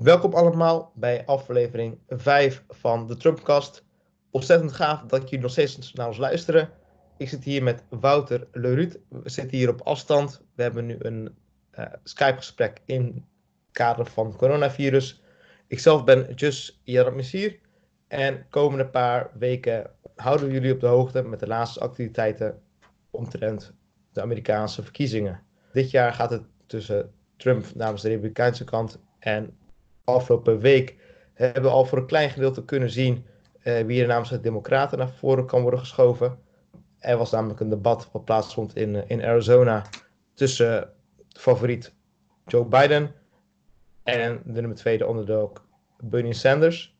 Welkom allemaal bij aflevering 5 van de Trumpcast. Ontzettend gaaf dat jullie nog steeds naar ons luisteren. Ik zit hier met Wouter Leruut. We zitten hier op afstand. We hebben nu een uh, Skype-gesprek in het kader van coronavirus. Ikzelf ben Jus Yaramissir. En komende paar weken houden we jullie op de hoogte met de laatste activiteiten omtrent de Amerikaanse verkiezingen. Dit jaar gaat het tussen Trump namens de Republikeinse kant en afgelopen week hebben we al voor een klein gedeelte kunnen zien uh, wie er namens de Democraten naar voren kan worden geschoven. Er was namelijk een debat wat plaatsvond in, uh, in Arizona tussen favoriet Joe Biden en de nummer tweede onderdeel Bernie Sanders.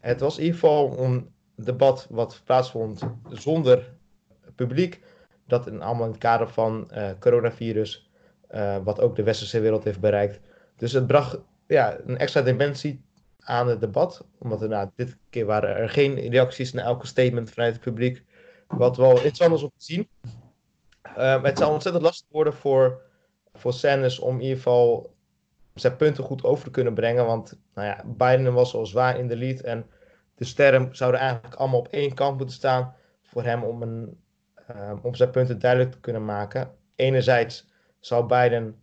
Het was in ieder geval een debat wat plaatsvond zonder publiek. Dat in, allemaal in het kader van uh, coronavirus, wat ook de westerse wereld heeft bereikt. Dus het bracht ja, een extra dimensie aan het debat. Omdat er nou, dit keer waren er geen reacties naar elke statement vanuit het publiek. Wat wel interessant is om te zien. Uh, het zal ontzettend lastig worden voor, voor Sanders om in ieder geval zijn punten goed over te kunnen brengen. Want nou ja, Biden was al zwaar in de lead. En de sterren zouden eigenlijk allemaal op één kant moeten staan. Voor hem om, een, uh, om zijn punten duidelijk te kunnen maken. Enerzijds zou Biden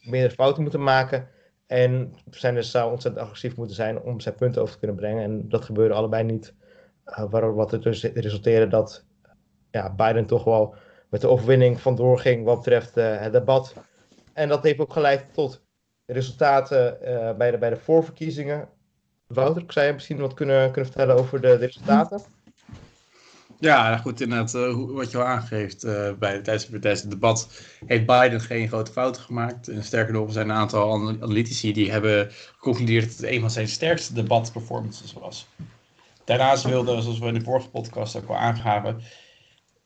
meerdere fouten moeten maken. En Sanders zou ontzettend agressief moeten zijn om zijn punten over te kunnen brengen. En dat gebeurde allebei niet. Uh, wat er dus resulteerde dat ja, Biden toch wel met de overwinning vandoor ging wat betreft uh, het debat. En dat heeft ook geleid tot resultaten uh, bij, de, bij de voorverkiezingen. Wouter, zou je misschien wat kunnen, kunnen vertellen over de, de resultaten? Ja, goed, inderdaad, uh, wat je al aangeeft, uh, bij, tijdens, tijdens het debat heeft Biden geen grote fouten gemaakt. En sterker nog, zijn een aantal analytici die hebben geconcludeerd dat het een van zijn sterkste debatperformances was. Daarnaast wilde, zoals we in de vorige podcast ook al aangaven,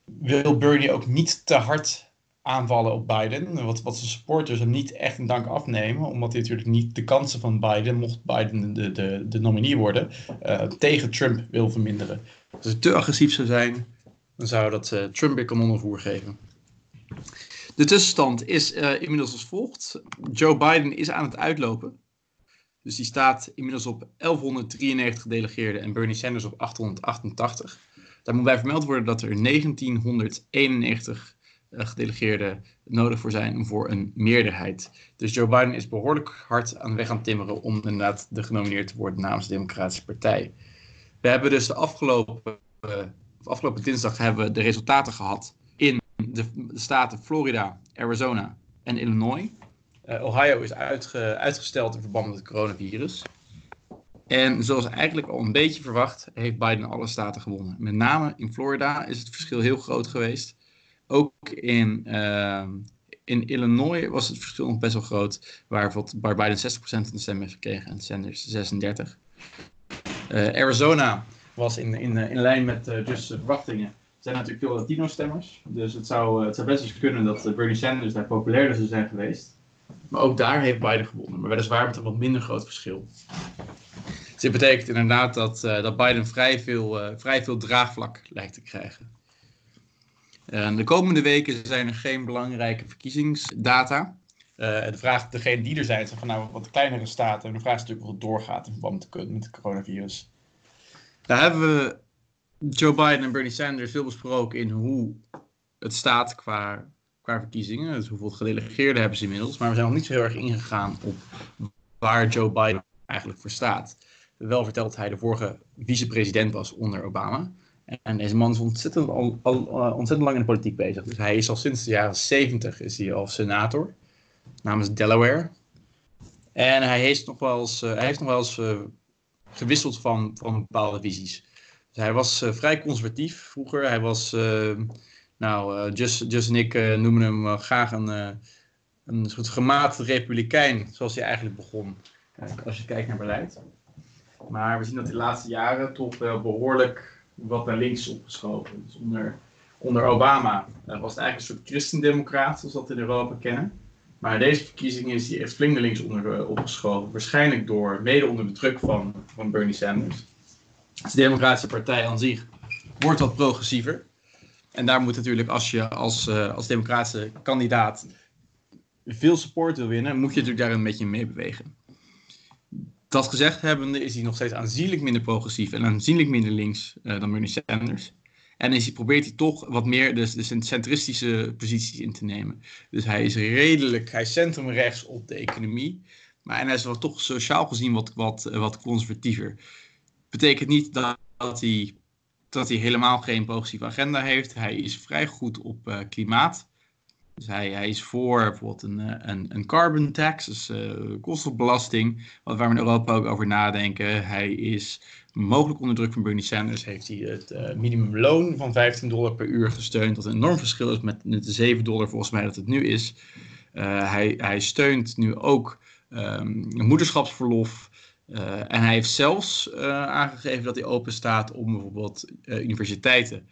wil Bernie ook niet te hard aanvallen op Biden. Wat, wat zijn supporters hem niet echt een dank afnemen. Omdat hij natuurlijk niet de kansen van Biden, mocht Biden de, de, de nominee worden, uh, tegen Trump wil verminderen. Als het te agressief zou zijn, dan zou dat uh, Trump weer kanon voer geven. De tussenstand is uh, inmiddels als volgt. Joe Biden is aan het uitlopen. Dus die staat inmiddels op 1193 gedelegeerden en Bernie Sanders op 888. Daar moet bij vermeld worden dat er 1991 uh, gedelegeerden nodig voor zijn voor een meerderheid. Dus Joe Biden is behoorlijk hard aan de weg aan timmeren om inderdaad de genomineerd te worden namens de Democratische Partij. We hebben dus de afgelopen, uh, afgelopen dinsdag hebben we de resultaten gehad in de, staten Florida, Arizona en Illinois. Uh, Ohio is uitge, uitgesteld in verband met het coronavirus. En zoals eigenlijk al een beetje verwacht, heeft Biden alle staten gewonnen. Met name in Florida is het verschil heel groot geweest. Ook in, uh, in Illinois was het verschil nog best wel groot, waar, waar Biden 60% van de stemmen heeft gekregen en Sanders 36%. Uh, Arizona was in, in, in lijn met uh, Just verwachtingen. Er zijn natuurlijk veel Latino-stemmers, dus het zou, het zou best eens kunnen dat Bernie Sanders daar populairder zou zijn geweest. Maar ook daar heeft Biden gewonnen, maar weliswaar met een wat minder groot verschil. Dus dit betekent inderdaad dat, dat Biden vrij veel, vrij veel draagvlak lijkt te krijgen. De komende weken zijn er geen belangrijke verkiezingsdata. De vraag, degene die er zijn, zijn van nou wat kleinere staten. En de vraag is natuurlijk of het doorgaat in verband met het coronavirus. Daar hebben we Joe Biden en Bernie Sanders veel besproken in hoe het staat qua, qua verkiezingen. Dus hoeveel gedelegeerden hebben ze inmiddels. Maar we zijn nog niet zo heel erg ingegaan op waar Joe Biden eigenlijk voor staat. Wel verteld dat hij de vorige vicepresident was onder Obama. En deze man is ontzettend, al, al, ontzettend lang in de politiek bezig. Dus hij is al sinds de jaren 70 is al senator namens Delaware. En hij heeft nog wel eens, uh, hij heeft nog wel eens uh, gewisseld van, van bepaalde visies. Dus hij was uh, vrij conservatief vroeger. Hij was, nou, Just, Just en ik noemen hem graag een, een soort gematigd republikein, zoals hij eigenlijk begon. als je kijkt naar beleid. Maar we zien dat de laatste jaren toch wel behoorlijk wat naar links opgeschoven. Dus onder, onder Obama was het eigenlijk een soort christendemocraat, zoals we dat in Europa kennen. Maar deze verkiezingen is hij echt flink naar links onder, uh, opgeschoven. Waarschijnlijk door, mede onder de druk van, van Bernie Sanders. De Democratische Partij aan zich wordt wat progressiever. En daar moet natuurlijk, als je als, uh, als democratische kandidaat veel support wil winnen, moet je natuurlijk daar een beetje mee bewegen. Dat gezegd hebbende is hij nog steeds aanzienlijk minder progressief en aanzienlijk minder links uh, dan Bernie Sanders. En is hij, probeert hij toch wat meer de, centristische posities in te nemen. Dus hij is redelijk, hij centrumrechts op de economie. Maar en hij is wel toch sociaal gezien wat, wat, wat conservatiever. Betekent niet dat, dat, hij, dat hij helemaal geen progressieve agenda heeft. Hij is vrij goed op uh, klimaat. Dus hij, hij is voor bijvoorbeeld een, eh, een, een carbon tax, dus uh, kostenbelasting, wat, waar we in Europa ook over nadenken. Hij is mogelijk onder druk van Bernie Sanders, heeft hij het uh, minimumloon van 15 dollar per uur gesteund, wat een enorm verschil is met de 7 dollar volgens mij dat het nu is. hij, hij steunt nu ook um, moederschapsverlof. en hij heeft zelfs aangegeven dat hij open staat om bijvoorbeeld universiteiten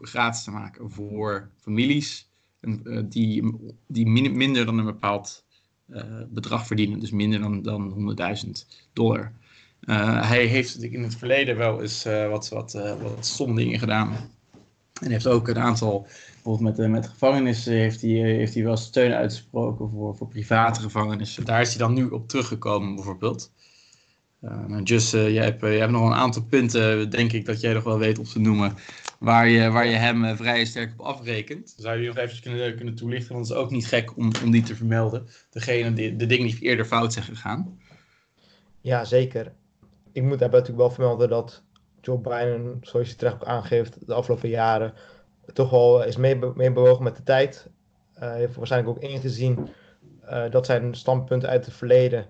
gratis te maken voor families uh, die, die minder dan een bepaald uh, bedrag verdienen, dus minder dan, dan 100.000 dollar. Uh, hij heeft in het verleden wel eens wat, wat, wat stom dingen gedaan. En heeft ook een aantal, bijvoorbeeld met, met gevangenissen, heeft hij, heeft hij wel steun uitgesproken voor, voor private gevangenissen. Daar is hij dan nu op teruggekomen, bijvoorbeeld. Uh, Just, uh, jij, hebt, jij hebt nog een aantal punten, denk ik, dat jij nog wel weet op te noemen waar je, waar je hem uh, vrij sterk op afrekent. Zou je nog even kunnen, kunnen toelichten, want het is ook niet gek om, om die te vermelden. Degene, die, de dingen die eerder fout zijn gegaan. Ja, zeker. Ik moet daarbij natuurlijk wel vermelden dat Joe Biden, zoals je terecht ook aangeeft, de afgelopen jaren toch wel is meebewogen met de tijd. Uh, heeft waarschijnlijk ook ingezien uh, dat zijn standpunten uit het verleden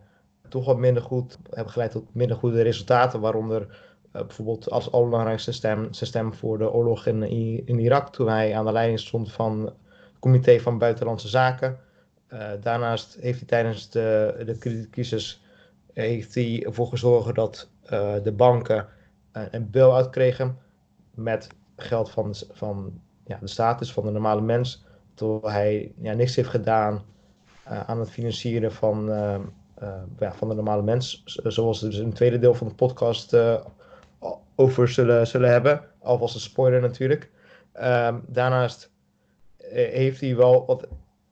toch wat minder goed hebben geleid tot minder goede resultaten, waaronder eh, bijvoorbeeld als allerbelangrijkste stem, stem voor de oorlog in, in Irak, toen hij aan de leiding stond van het Comité van Buitenlandse Zaken. Uh, daarnaast heeft hij tijdens de, de kredietcrisis heeft hij ervoor gezorgd dat uh, de banken een bail-out kregen met geld van, van ja, de staat, dus van de normale mens. Terwijl hij ja, niks heeft gedaan aan het financieren van, ja, van de normale mens. Zoals dus in het tweede deel van de podcast over zullen, zullen hebben. Alvast een spoiler natuurlijk. Um, daarnaast eh, heeft hij wel wat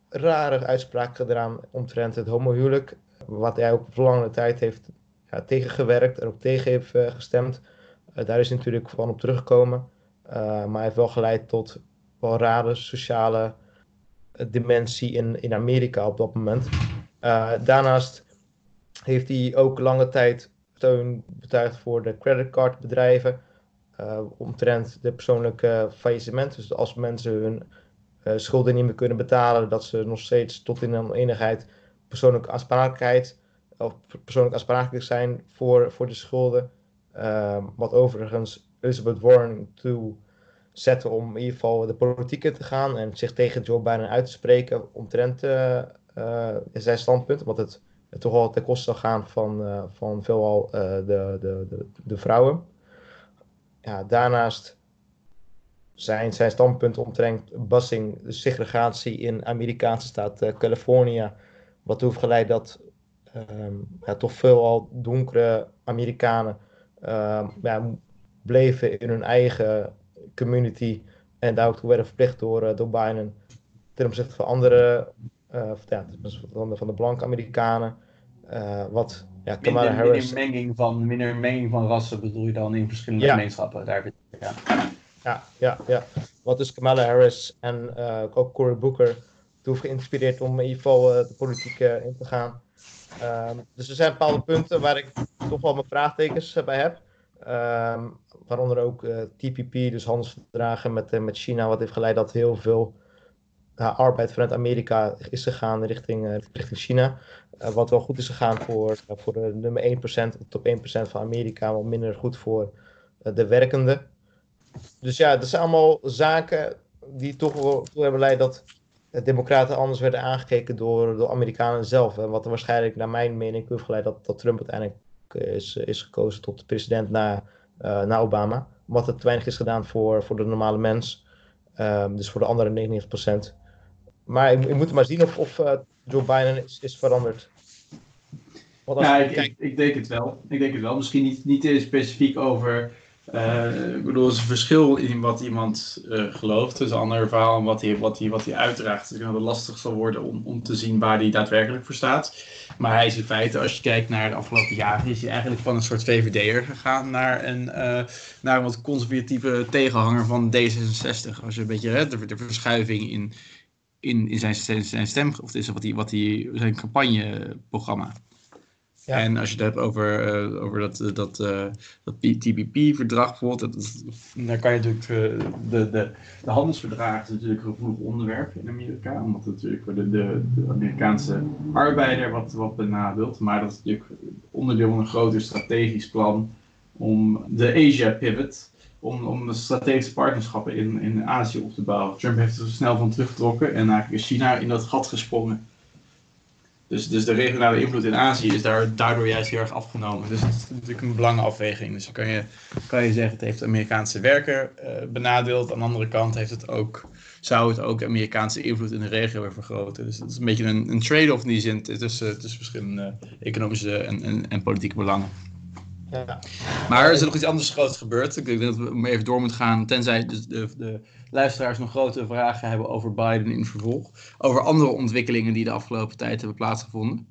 rare uitspraken gedaan omtrent het homohuwelijk. Wat hij ook voor lange tijd heeft ja, tegengewerkt en ook tegen heeft gestemd. Daar is hij natuurlijk van op teruggekomen. maar heeft wel geleid tot wel rare sociale dimensie in, in Amerika op dat moment. daarnaast heeft hij ook lange tijd steun betuigd voor de creditcardbedrijven. Uh, omtrent de persoonlijke faillissement. Dus als mensen hun uh, schulden niet meer kunnen betalen, dat ze nog steeds tot in de enigheid aansprakelijkheid of persoonlijk aansprakelijk zijn voor, voor de schulden. Uh, wat overigens Elizabeth Warren toe zette om in ieder geval de politiek in te gaan en zich tegen Joe Biden uit te spreken omtrent zijn standpunt. Want het toch wel ten koste gaan van, uh, van veelal uh, de, de, de, de, vrouwen. Ja, daarnaast zijn zijn standpunten omtrent busing, de segregatie in Amerikaanse staat uh, Californië, wat heeft geleid dat um, ja, toch veelal donkere Amerikanen um, ja, bleven in hun eigen community en daar ook toe werden verplicht door, door Biden ten opzichte van andere ja, van, de, van de blanke Amerikanen. Uh, wat ja, Kamala minder, Harris... Minder menging, van, minder menging van rassen bedoel je dan in verschillende gemeenschappen. Daar, ja. ja, ja, ja. Wat dus Kamala Harris en uh, ook Cory Booker toe geïnspireerd om in ieder geval de politiek in te gaan. Um, dus er zijn bepaalde punten waar ik toch wel mijn vraagtekens bij heb. Um, waaronder ook TPP, dus handelsverdragen met, met China, wat heeft geleid dat heel veel arbeid vanuit Amerika is gegaan richting, richting China. Uh, wat wel goed is gegaan voor, voor de nummer 1%, de top 1% van Amerika, maar minder goed voor de werkenden. Dus ja, dat zijn allemaal zaken die toch wel hebben geleid dat de Democraten anders werden aangekeken door de Amerikanen zelf. En wat er waarschijnlijk, naar mijn mening, heeft geleid dat, dat Trump uiteindelijk is, is gekozen tot president na, na Obama. Omdat het te weinig is gedaan voor, voor de normale mens. Um, dus voor de andere 99%. Maar ik moet maar zien of, of Joe Biden is, is veranderd. Ja, ik, ik, ik, denk het wel. Ik denk het wel. Misschien niet, niet specifiek over. Uh, ik bedoel, er is een verschil in wat iemand uh, gelooft. Dus een ander verhaal en wat hij, wat hij, wat hij uitdraagt. Dus het lastig zal worden om, om te zien waar hij daadwerkelijk voor staat. Maar hij is in feite, als je kijkt naar de afgelopen jaren, is hij eigenlijk van een soort VVD'er gegaan naar een, uh, naar een wat conservatieve tegenhanger van D66. Als je een beetje hè, de, de verschuiving in, in, in zijn, zijn stem, of is wat hij, wat hij, zijn campagneprogramma. Ja. En als je het hebt over, uh, over dat, uh, dat, uh, dat TPP-verdrag bijvoorbeeld, dat, dan kan je natuurlijk de, de, de handelsverdragen is natuurlijk een gevoelig onderwerp in Amerika, omdat het natuurlijk de, de, de Amerikaanse arbeider wat, wat benadeelt. Maar dat is natuurlijk onderdeel van een groter strategisch plan om de Asia-pivot, om, om strategische partnerschappen in, in Azië op te bouwen. Trump heeft er snel van teruggetrokken en eigenlijk is China in dat gat gesprongen. Dus, dus de regionale invloed in Azië is daar, daardoor juist heel erg afgenomen. Dus het is natuurlijk een belangenafweging. Dus dan kan je, kan je zeggen, het heeft de Amerikaanse werker uh, benadeeld. Aan de andere kant heeft het ook, zou het ook de Amerikaanse invloed in de regio weer vergroten. Dus het is een beetje een, een trade-off in die zin tussen, tussen verschillende economische en, en, en politieke belangen. Ja. Maar er is nog iets anders groots gebeurd. Ik denk dat we even door moeten gaan, tenzij de, de, de luisteraars nog grote vragen hebben over Biden in vervolg. Over andere ontwikkelingen die de afgelopen tijd hebben plaatsgevonden.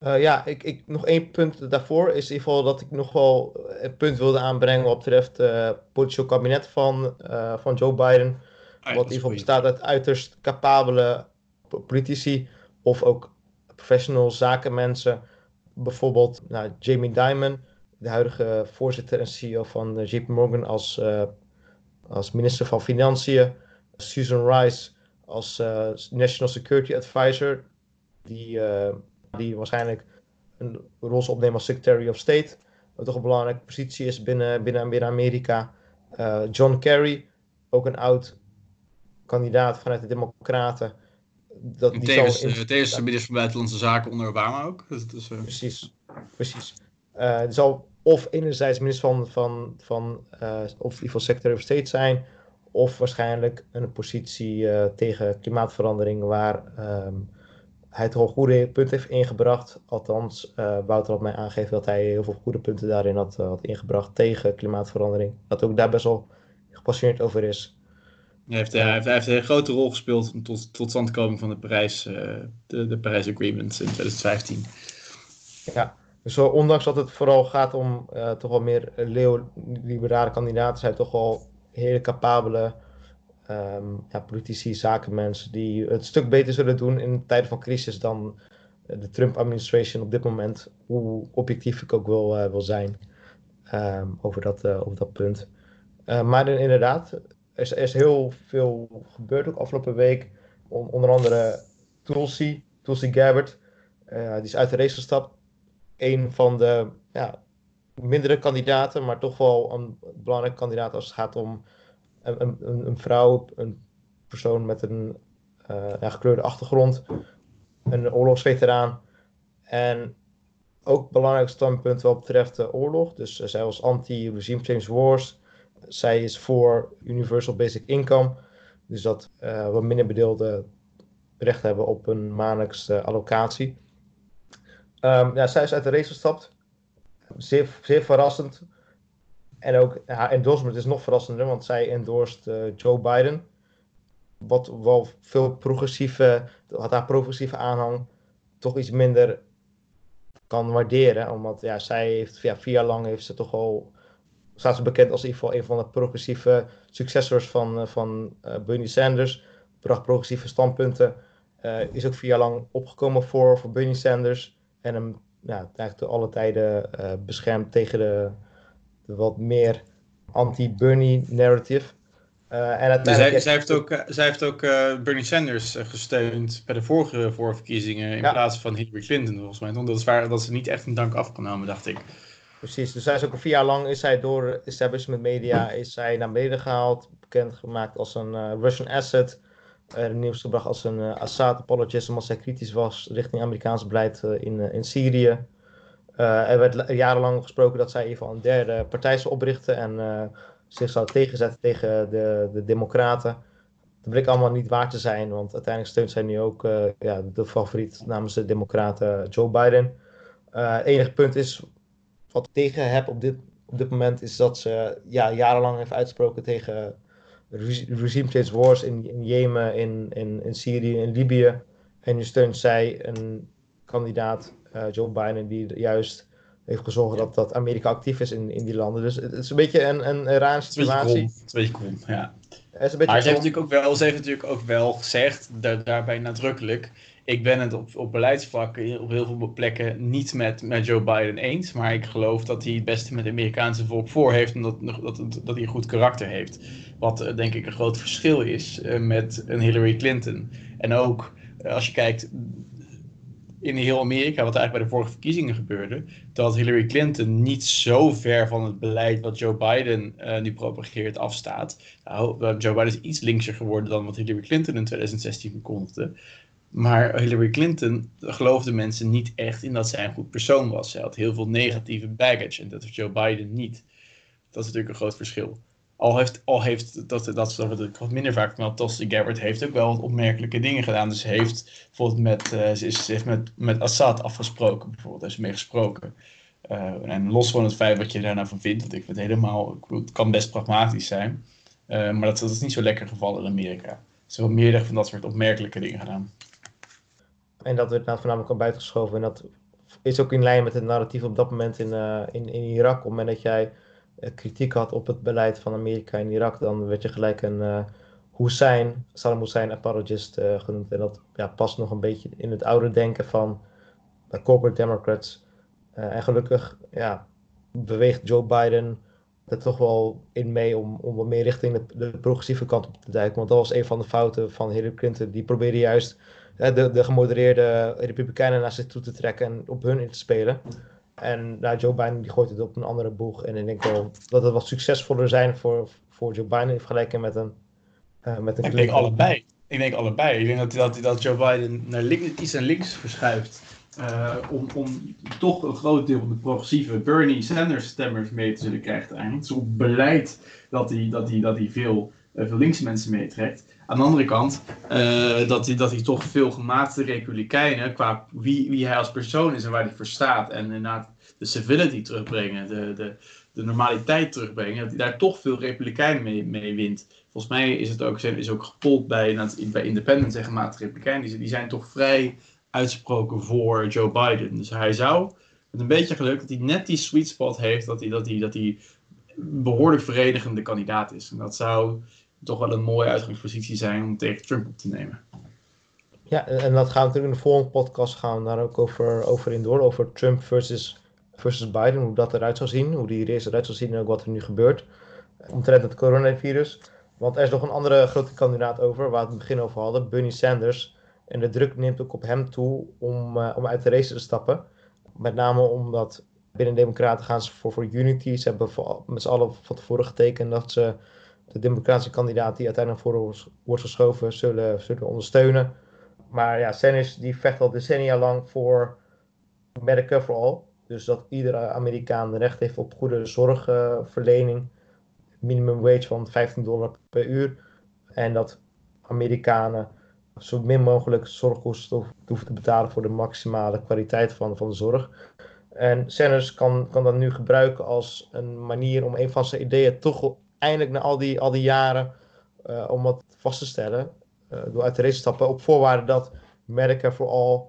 Uh, ja, ik, ik, nog één punt daarvoor is in ieder geval dat ik nog wel een punt wilde aanbrengen wat betreft het uh, politieke kabinet van, uh, van Joe Biden. Ah, wat in ieder geval bestaat uit uiterst capabele politici of ook professional zakenmensen bijvoorbeeld nou, Jamie Dimon, de huidige voorzitter en CEO van uh, JP Morgan als, uh, als minister van Financiën. Susan Rice als uh, National Security Advisor, die, die waarschijnlijk een rol zal opnemen als Secretary of State. Wat toch een belangrijke positie is binnen, binnen, binnen Amerika. John Kerry, ook een oud kandidaat vanuit de Democraten dat die tevens, zal in... tevens de minister van Buitenlandse Zaken onder Obama ook. Dus uh... Precies, precies. Uh, zal of enerzijds minister van, van, van uh, of in ieder Secretary of State zijn, of waarschijnlijk een positie tegen klimaatverandering waar um, hij toch al goede punten heeft ingebracht. Althans, Wouter had mij aangegeven dat hij heel veel goede punten daarin had, had ingebracht tegen klimaatverandering. Dat ook daar best wel gepassioneerd over is. Hij heeft, hij, heeft, hij heeft, een grote rol gespeeld tot, tot standkoming van de Parijs, uh, de, de Parijs Agreement in 2015. Ja, dus ondanks dat het vooral gaat om uh, toch wel meer liberale kandidaten, zijn toch wel hele capabele um, ja, politici, zakenmensen die het stuk beter zullen doen in tijden van crisis dan de Trump-administration op dit moment, hoe objectief ik ook wil, uh, wil zijn um, over, dat, over dat punt. maar inderdaad, er is, heel veel gebeurd ook afgelopen week. onder andere Tulsi, Tulsi Gabbard. Uh, die is uit de race gestapt. Een van de ja, mindere kandidaten, maar toch wel een belangrijke kandidaat als het gaat om een, een, een vrouw, een persoon met een ja, gekleurde achtergrond, een oorlogsveteraan. En ook belangrijk standpunt wat betreft de oorlog. Dus uh, zij was anti-regime change wars zij is voor Universal Basic Income. Dus dat uh, wat minder bedeelden recht hebben op een maandelijkse allocatie. Um, ja, zij is uit de race gestapt. Zeer, zeer verrassend. En ook haar endorsement is nog verrassender, want zij endorst uh, Joe Biden. Wat wel veel progressieve, had haar progressieve aanhang toch iets minder kan waarderen. Omdat ja, zij heeft ja, vier jaar lang heeft ze toch al staat ze bekend als in ieder geval een van de progressieve successors van, uh, van uh, Bernie Sanders. Bracht progressieve standpunten. Uh, is ook vier jaar lang opgekomen voor, voor Bernie Sanders. En hem ja, eigenlijk alle tijden beschermd tegen de, de wat meer anti-Bernie narrative. en dus zij, zij, heeft ook, zij heeft ook Bernie Sanders gesteund bij de vorige voorverkiezingen in plaats van Hillary Clinton volgens mij. Omdat is waar, dat ze niet echt een dank afgenomen, dacht ik. Precies, dus zij is ook vier jaar lang is zij door establishment media is zij naar beneden gehaald, bekendgemaakt als een uh, Russian asset, uh, nieuws gebracht als een uh, Assad apologist omdat zij kritisch was richting Amerikaans beleid in, in Syrië. er werd jarenlang gesproken dat zij even een derde partij zou oprichten en zich zou tegenzetten tegen de, de democraten. Dat bleek allemaal niet waar te zijn, want uiteindelijk steunt zij nu ook ja, de favoriet namens de democraten Joe Biden. het enige punt is wat ik tegen heb op dit, op dit moment is dat ze ja, jarenlang heeft uitgesproken tegen regime change wars in, in Jemen, in, in, in Syrië, in Libië. En nu steunt zij een kandidaat, Joe Biden, die juist heeft gezorgd dat, dat Amerika actief is in, in die landen. Dus het is een beetje een, een, een rare situatie. Het is een beetje ja. maar ze heeft, natuurlijk ook wel, ze heeft natuurlijk ook wel gezegd, daar, daarbij nadrukkelijk, ik ben het op, op op heel veel plekken niet met, met Joe Biden eens. Maar ik geloof dat hij het beste met het Amerikaanse volk voor heeft. En dat, dat, dat hij een goed karakter heeft. Wat eh, denk ik een groot verschil is uh, met een Hillary Clinton. En ook uh, als je kijkt in heel Amerika, wat eigenlijk bij de vorige verkiezingen gebeurde, dat Hillary Clinton niet zo ver van het beleid wat Joe Biden nu propageert afstaat. Nou, Joe Biden is iets linkser geworden dan wat Hillary Clinton in 2016 verkondigde. Maar Hillary Clinton geloofde mensen niet echt in dat zij een goed persoon was. Zij had heel veel negatieve baggage en dat heeft Joe Biden niet. Dat is natuurlijk een groot verschil. Al heeft, al heeft dat, dat, dat wat ik wat minder vaak van Tulsi Gabbard heeft ook wel wat opmerkelijke dingen gedaan. Dus ze heeft bijvoorbeeld met, is, heeft met, met Assad afgesproken, bijvoorbeeld, heeft ze mee gesproken. Uh, en los van het feit wat je daar nou van vindt, dat ik vind helemaal, het kan best pragmatisch zijn. Uh, maar dat, dat is niet zo lekker gevallen in Amerika. Ze hebben meerdere van dat soort opmerkelijke dingen gedaan. En dat werd nou voornamelijk al buitengeschoven. En dat is ook in lijn met het narratief op dat moment in, uh, in, in Irak. Op het moment dat jij uh, kritiek had op het beleid van Amerika in Irak, dan werd je gelijk een uh, Hussein, Saddam Hussein apologist genoemd. En dat ja, past nog een beetje in het oude denken van corporate democrats. en gelukkig ja, beweegt Joe Biden er toch wel in mee om, om wat meer richting de, de progressieve kant op te duiken. Want dat was een van de fouten van Hillary Clinton. Die probeerde juist de, de gemodereerde Republikeinen naar zich toe te trekken en op hun in te spelen. En nou, Joe Biden die gooit het op een andere boeg. En ik denk wel dat het wat succesvoller zijn voor, voor Joe Biden in vergelijking met een, uh, met een Ik denk allebei. Ik denk allebei. Ik denk dat, dat, dat Joe Biden naar links, iets naar links verschuift. Uh, om, om toch een groot deel van de progressieve Bernie Sanders stemmers mee te zullen krijgen uiteindelijk. Dus op beleid dat hij, dat hij, dat hij veel, uh, veel linkse mensen meetrekt. Aan de andere kant, uh, dat, hij, dat hij toch veel gemaakte republikeinen, qua wie, wie hij als persoon is en waar hij voor staat, en inderdaad de civility terugbrengen, de, de, de normaliteit terugbrengen, dat hij daar toch veel republikeinen mee, wint. Volgens mij is het ook, is ook gepold bij, bij independents en gemaakte republikeinen, die, die zijn toch vrij uitsproken voor Joe Biden. Dus hij zou, met een beetje geluk, dat hij net die sweet spot heeft, dat hij, dat hij, dat hij behoorlijk verenigende kandidaat is. En dat zou toch wel een mooie uitgangspositie zijn om tegen Trump op te nemen. Ja, en dat gaan we natuurlijk in de volgende podcast gaan we daar ook over, over in door. Over Trump versus, versus Biden, hoe dat eruit zal zien. Hoe die race eruit zal zien en ook wat er nu gebeurt. Omtrent het coronavirus. Want er is nog een andere grote kandidaat over, waar we het begin over hadden. Bernie Sanders. En de druk neemt ook op hem toe om, uh, om uit de race te stappen. Met name omdat binnen de Democraten gaan ze voor, voor unity. Ze hebben met z'n allen van tevoren getekend dat ze de democratische kandidaat die uiteindelijk voor wordt geschoven zullen, zullen ondersteunen. Maar ja, Sanders die vecht al decennia lang voor Medicare for All. Dus dat iedere Amerikaan recht heeft op goede zorgverlening. Minimum wage van 15 dollar per uur. En dat Amerikanen zo min mogelijk zorgkosten hoeven te betalen voor de maximale kwaliteit van, van de zorg. En Sanders kan, kan dat nu gebruiken als een manier om een van zijn ideeën toch eindelijk na al die, al die jaren uh, om wat vast te stellen. Uh, door uit de race te stappen op voorwaarde dat Medicare for All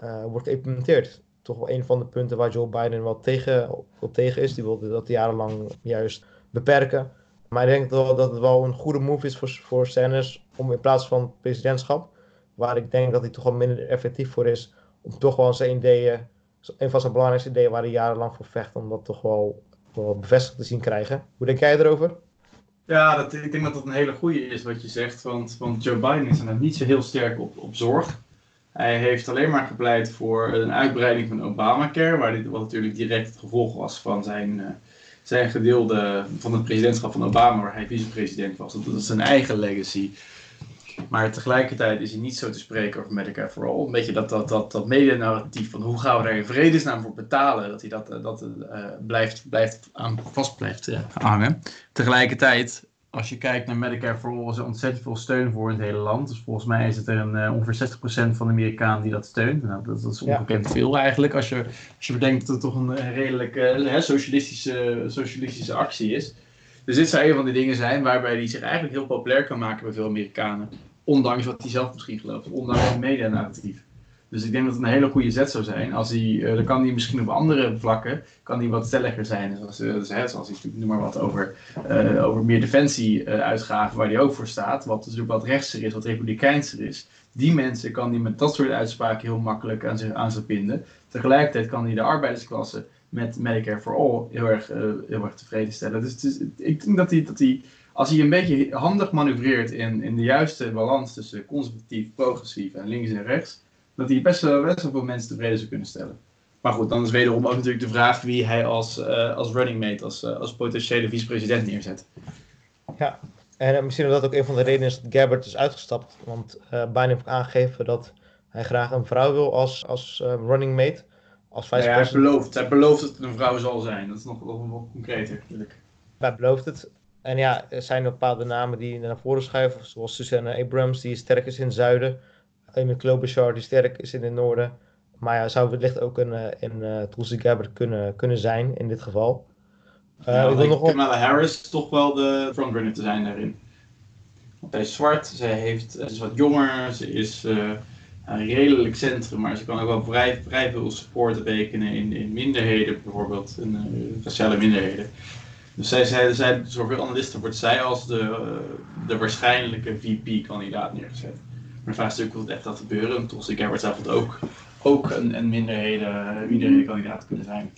uh, wordt geïmplementeerd. Toch wel een van de punten waar Joe Biden wel tegen, op tegen is. Die wilde dat jarenlang juist beperken. Maar ik denk dat, dat het wel een goede move is voor, voor Sanders om in plaats van presidentschap, waar ik denk dat hij toch wel minder effectief voor is, om toch wel zijn ideeën, een van zijn belangrijkste ideeën waar hij jarenlang voor vecht, om dat toch wel, wel bevestigd te zien krijgen. Hoe denk jij erover? Ja, dat, ik denk dat dat een hele goede is wat je zegt, want, want Joe Biden is er niet zo heel sterk op, op zorg. Hij heeft alleen maar gepleit voor een uitbreiding van Obamacare, waar dit, wat natuurlijk direct het gevolg was van zijn, uh, zijn gedeelde van het presidentschap van Obama, waar hij vicepresident was. Dat is zijn eigen legacy. Maar tegelijkertijd is hij niet zo te spreken over Medicare for All. Een beetje dat, dat, dat, dat medianarratief van hoe gaan we daar in vredesnaam voor betalen, dat hij dat, dat uh, blijft, blijft aan, vast blijft uh, hangen. Tegelijkertijd, als je kijkt naar Medicare for All, is er ontzettend veel steun voor in het hele land. Dus volgens mij is het er een, uh, ongeveer 60% van de Amerikanen die dat steunt. Nou, dat, dat is ongekend ja. veel eigenlijk, als je, als je bedenkt dat het toch een redelijk socialistische, socialistische actie is. Dus dit zou een van die dingen zijn waarbij hij zich eigenlijk heel populair kan maken bij veel Amerikanen Ondanks wat hij zelf misschien gelooft, ondanks het media-narratief. Dus ik denk dat het een hele goede zet zou zijn. Als hij, dan kan hij misschien op andere vlakken kan hij wat stelliger zijn. Zoals, uh, zoals hij noem maar wat over, over meer defensie-uitgaven, waar hij ook voor staat. Wat natuurlijk wat rechtser is, wat republikeinser is die mensen kan hij met dat soort uitspraken heel makkelijk aan zich, aan binden. Tegelijkertijd kan hij de arbeidersklasse met Medicare for All heel erg, uh, heel erg tevreden stellen. Dus is, ik denk dat hij, dat hij, als hij een beetje handig manoeuvreert in, in de juiste balans tussen conservatief, progressief en links en rechts, dat hij best wel, best wel veel mensen tevreden zou kunnen stellen. Maar goed, dan is wederom ook natuurlijk de vraag wie hij als, uh, als running mate, als, uh, als potentiële vicepresident neerzet. Ja, en misschien dat ook een van de redenen is dat Gabbard is uitgestapt. Want Biden heeft aangegeven dat hij graag een vrouw wil als, als running mate. Als vice ja, hij, belooft, hij belooft dat het een vrouw zal zijn. Dat is nog, nog, nog concreter natuurlijk. Hij belooft het. En ja, er zijn bepaalde namen die naar voren schuiven. Zoals Susanna Abrams, die sterk is in het zuiden. Amy Klobuchar, die sterk is in het noorden. Maar ja, zou wellicht ook een, een uh, Tulsi Gabbard kunnen, kunnen zijn in dit geval. Uh, ja, ik wil nog Kamala Harris toch wel de frontrunner te zijn daarin. Want hij is zwart, ze, heeft, ze is wat jonger, ze is uh, redelijk centrum, maar ze kan ook wel vrij, vrij veel support rekenen in, in minderheden, bijvoorbeeld, in uh, raciale minderheden. Dus zij, zij, zij, zoveel analisten wordt zij als de, de waarschijnlijke VP-kandidaat neergezet. Maar is natuurlijk, het echt dat gebeuren? Tulsi Gabbard zou het ook, ook een, een minderheden, minderheden kunnen zijn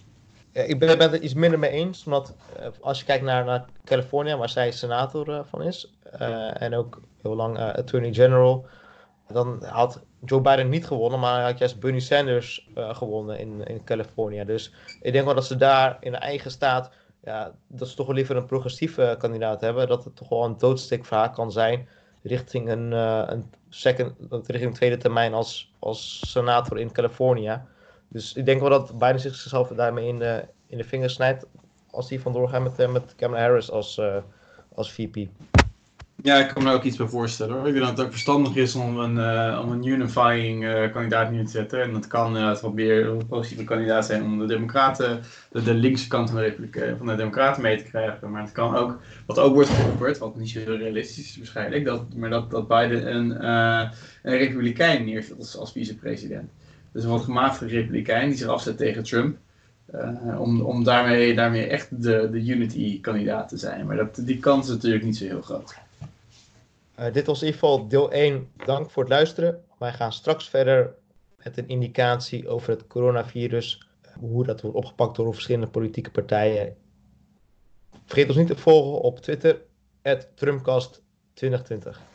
ik ben, het er iets minder mee eens, omdat uh, als je kijkt naar, naar Californië, waar zij senator uh, van is, en ook heel lang attorney general, dan had Joe Biden niet gewonnen, maar hij had juist Bernie Sanders gewonnen in, in Californië. Dus ik denk wel dat ze daar in de eigen staat, ja, dat ze toch wel liever een progressieve kandidaat hebben, dat het toch wel een doodsteek kan zijn richting een, een second, richting een tweede termijn als, als senator in Californië. Dus ik denk wel dat Biden zichzelf daarmee in de, in de vingers snijdt als hij vandoor gaat met, eh, met Kamala Harris als, uh, als VP. Ja, ik kan me ook iets bij voorstellen hoor. Ik denk dat het ook verstandig is om een, uh, om een unifying uh, kandidaat neer te zetten. En dat kan uh, wat meer een positieve kandidaat zijn om de democraten, de, de linkse kant van de, Republiek, van de democraten mee te krijgen. Maar het kan ook, wat ook wordt geopperd, wat niet zo realistisch is waarschijnlijk, dat, maar dat, dat Biden een, een republikein neerzet als, als vicepresident. Dus een wat gematigde republikein die zich afzet tegen Trump. Om om daarmee, daarmee echt de, de Unity-kandidaat te zijn. Maar dat, die kans is natuurlijk niet zo heel groot. Uh, dit was in ieder geval deel 1. Dank voor het luisteren. Wij gaan straks verder met een indicatie over het coronavirus. Hoe dat wordt opgepakt door verschillende politieke partijen. Vergeet ons niet te volgen op Twitter, Trumpcast2020.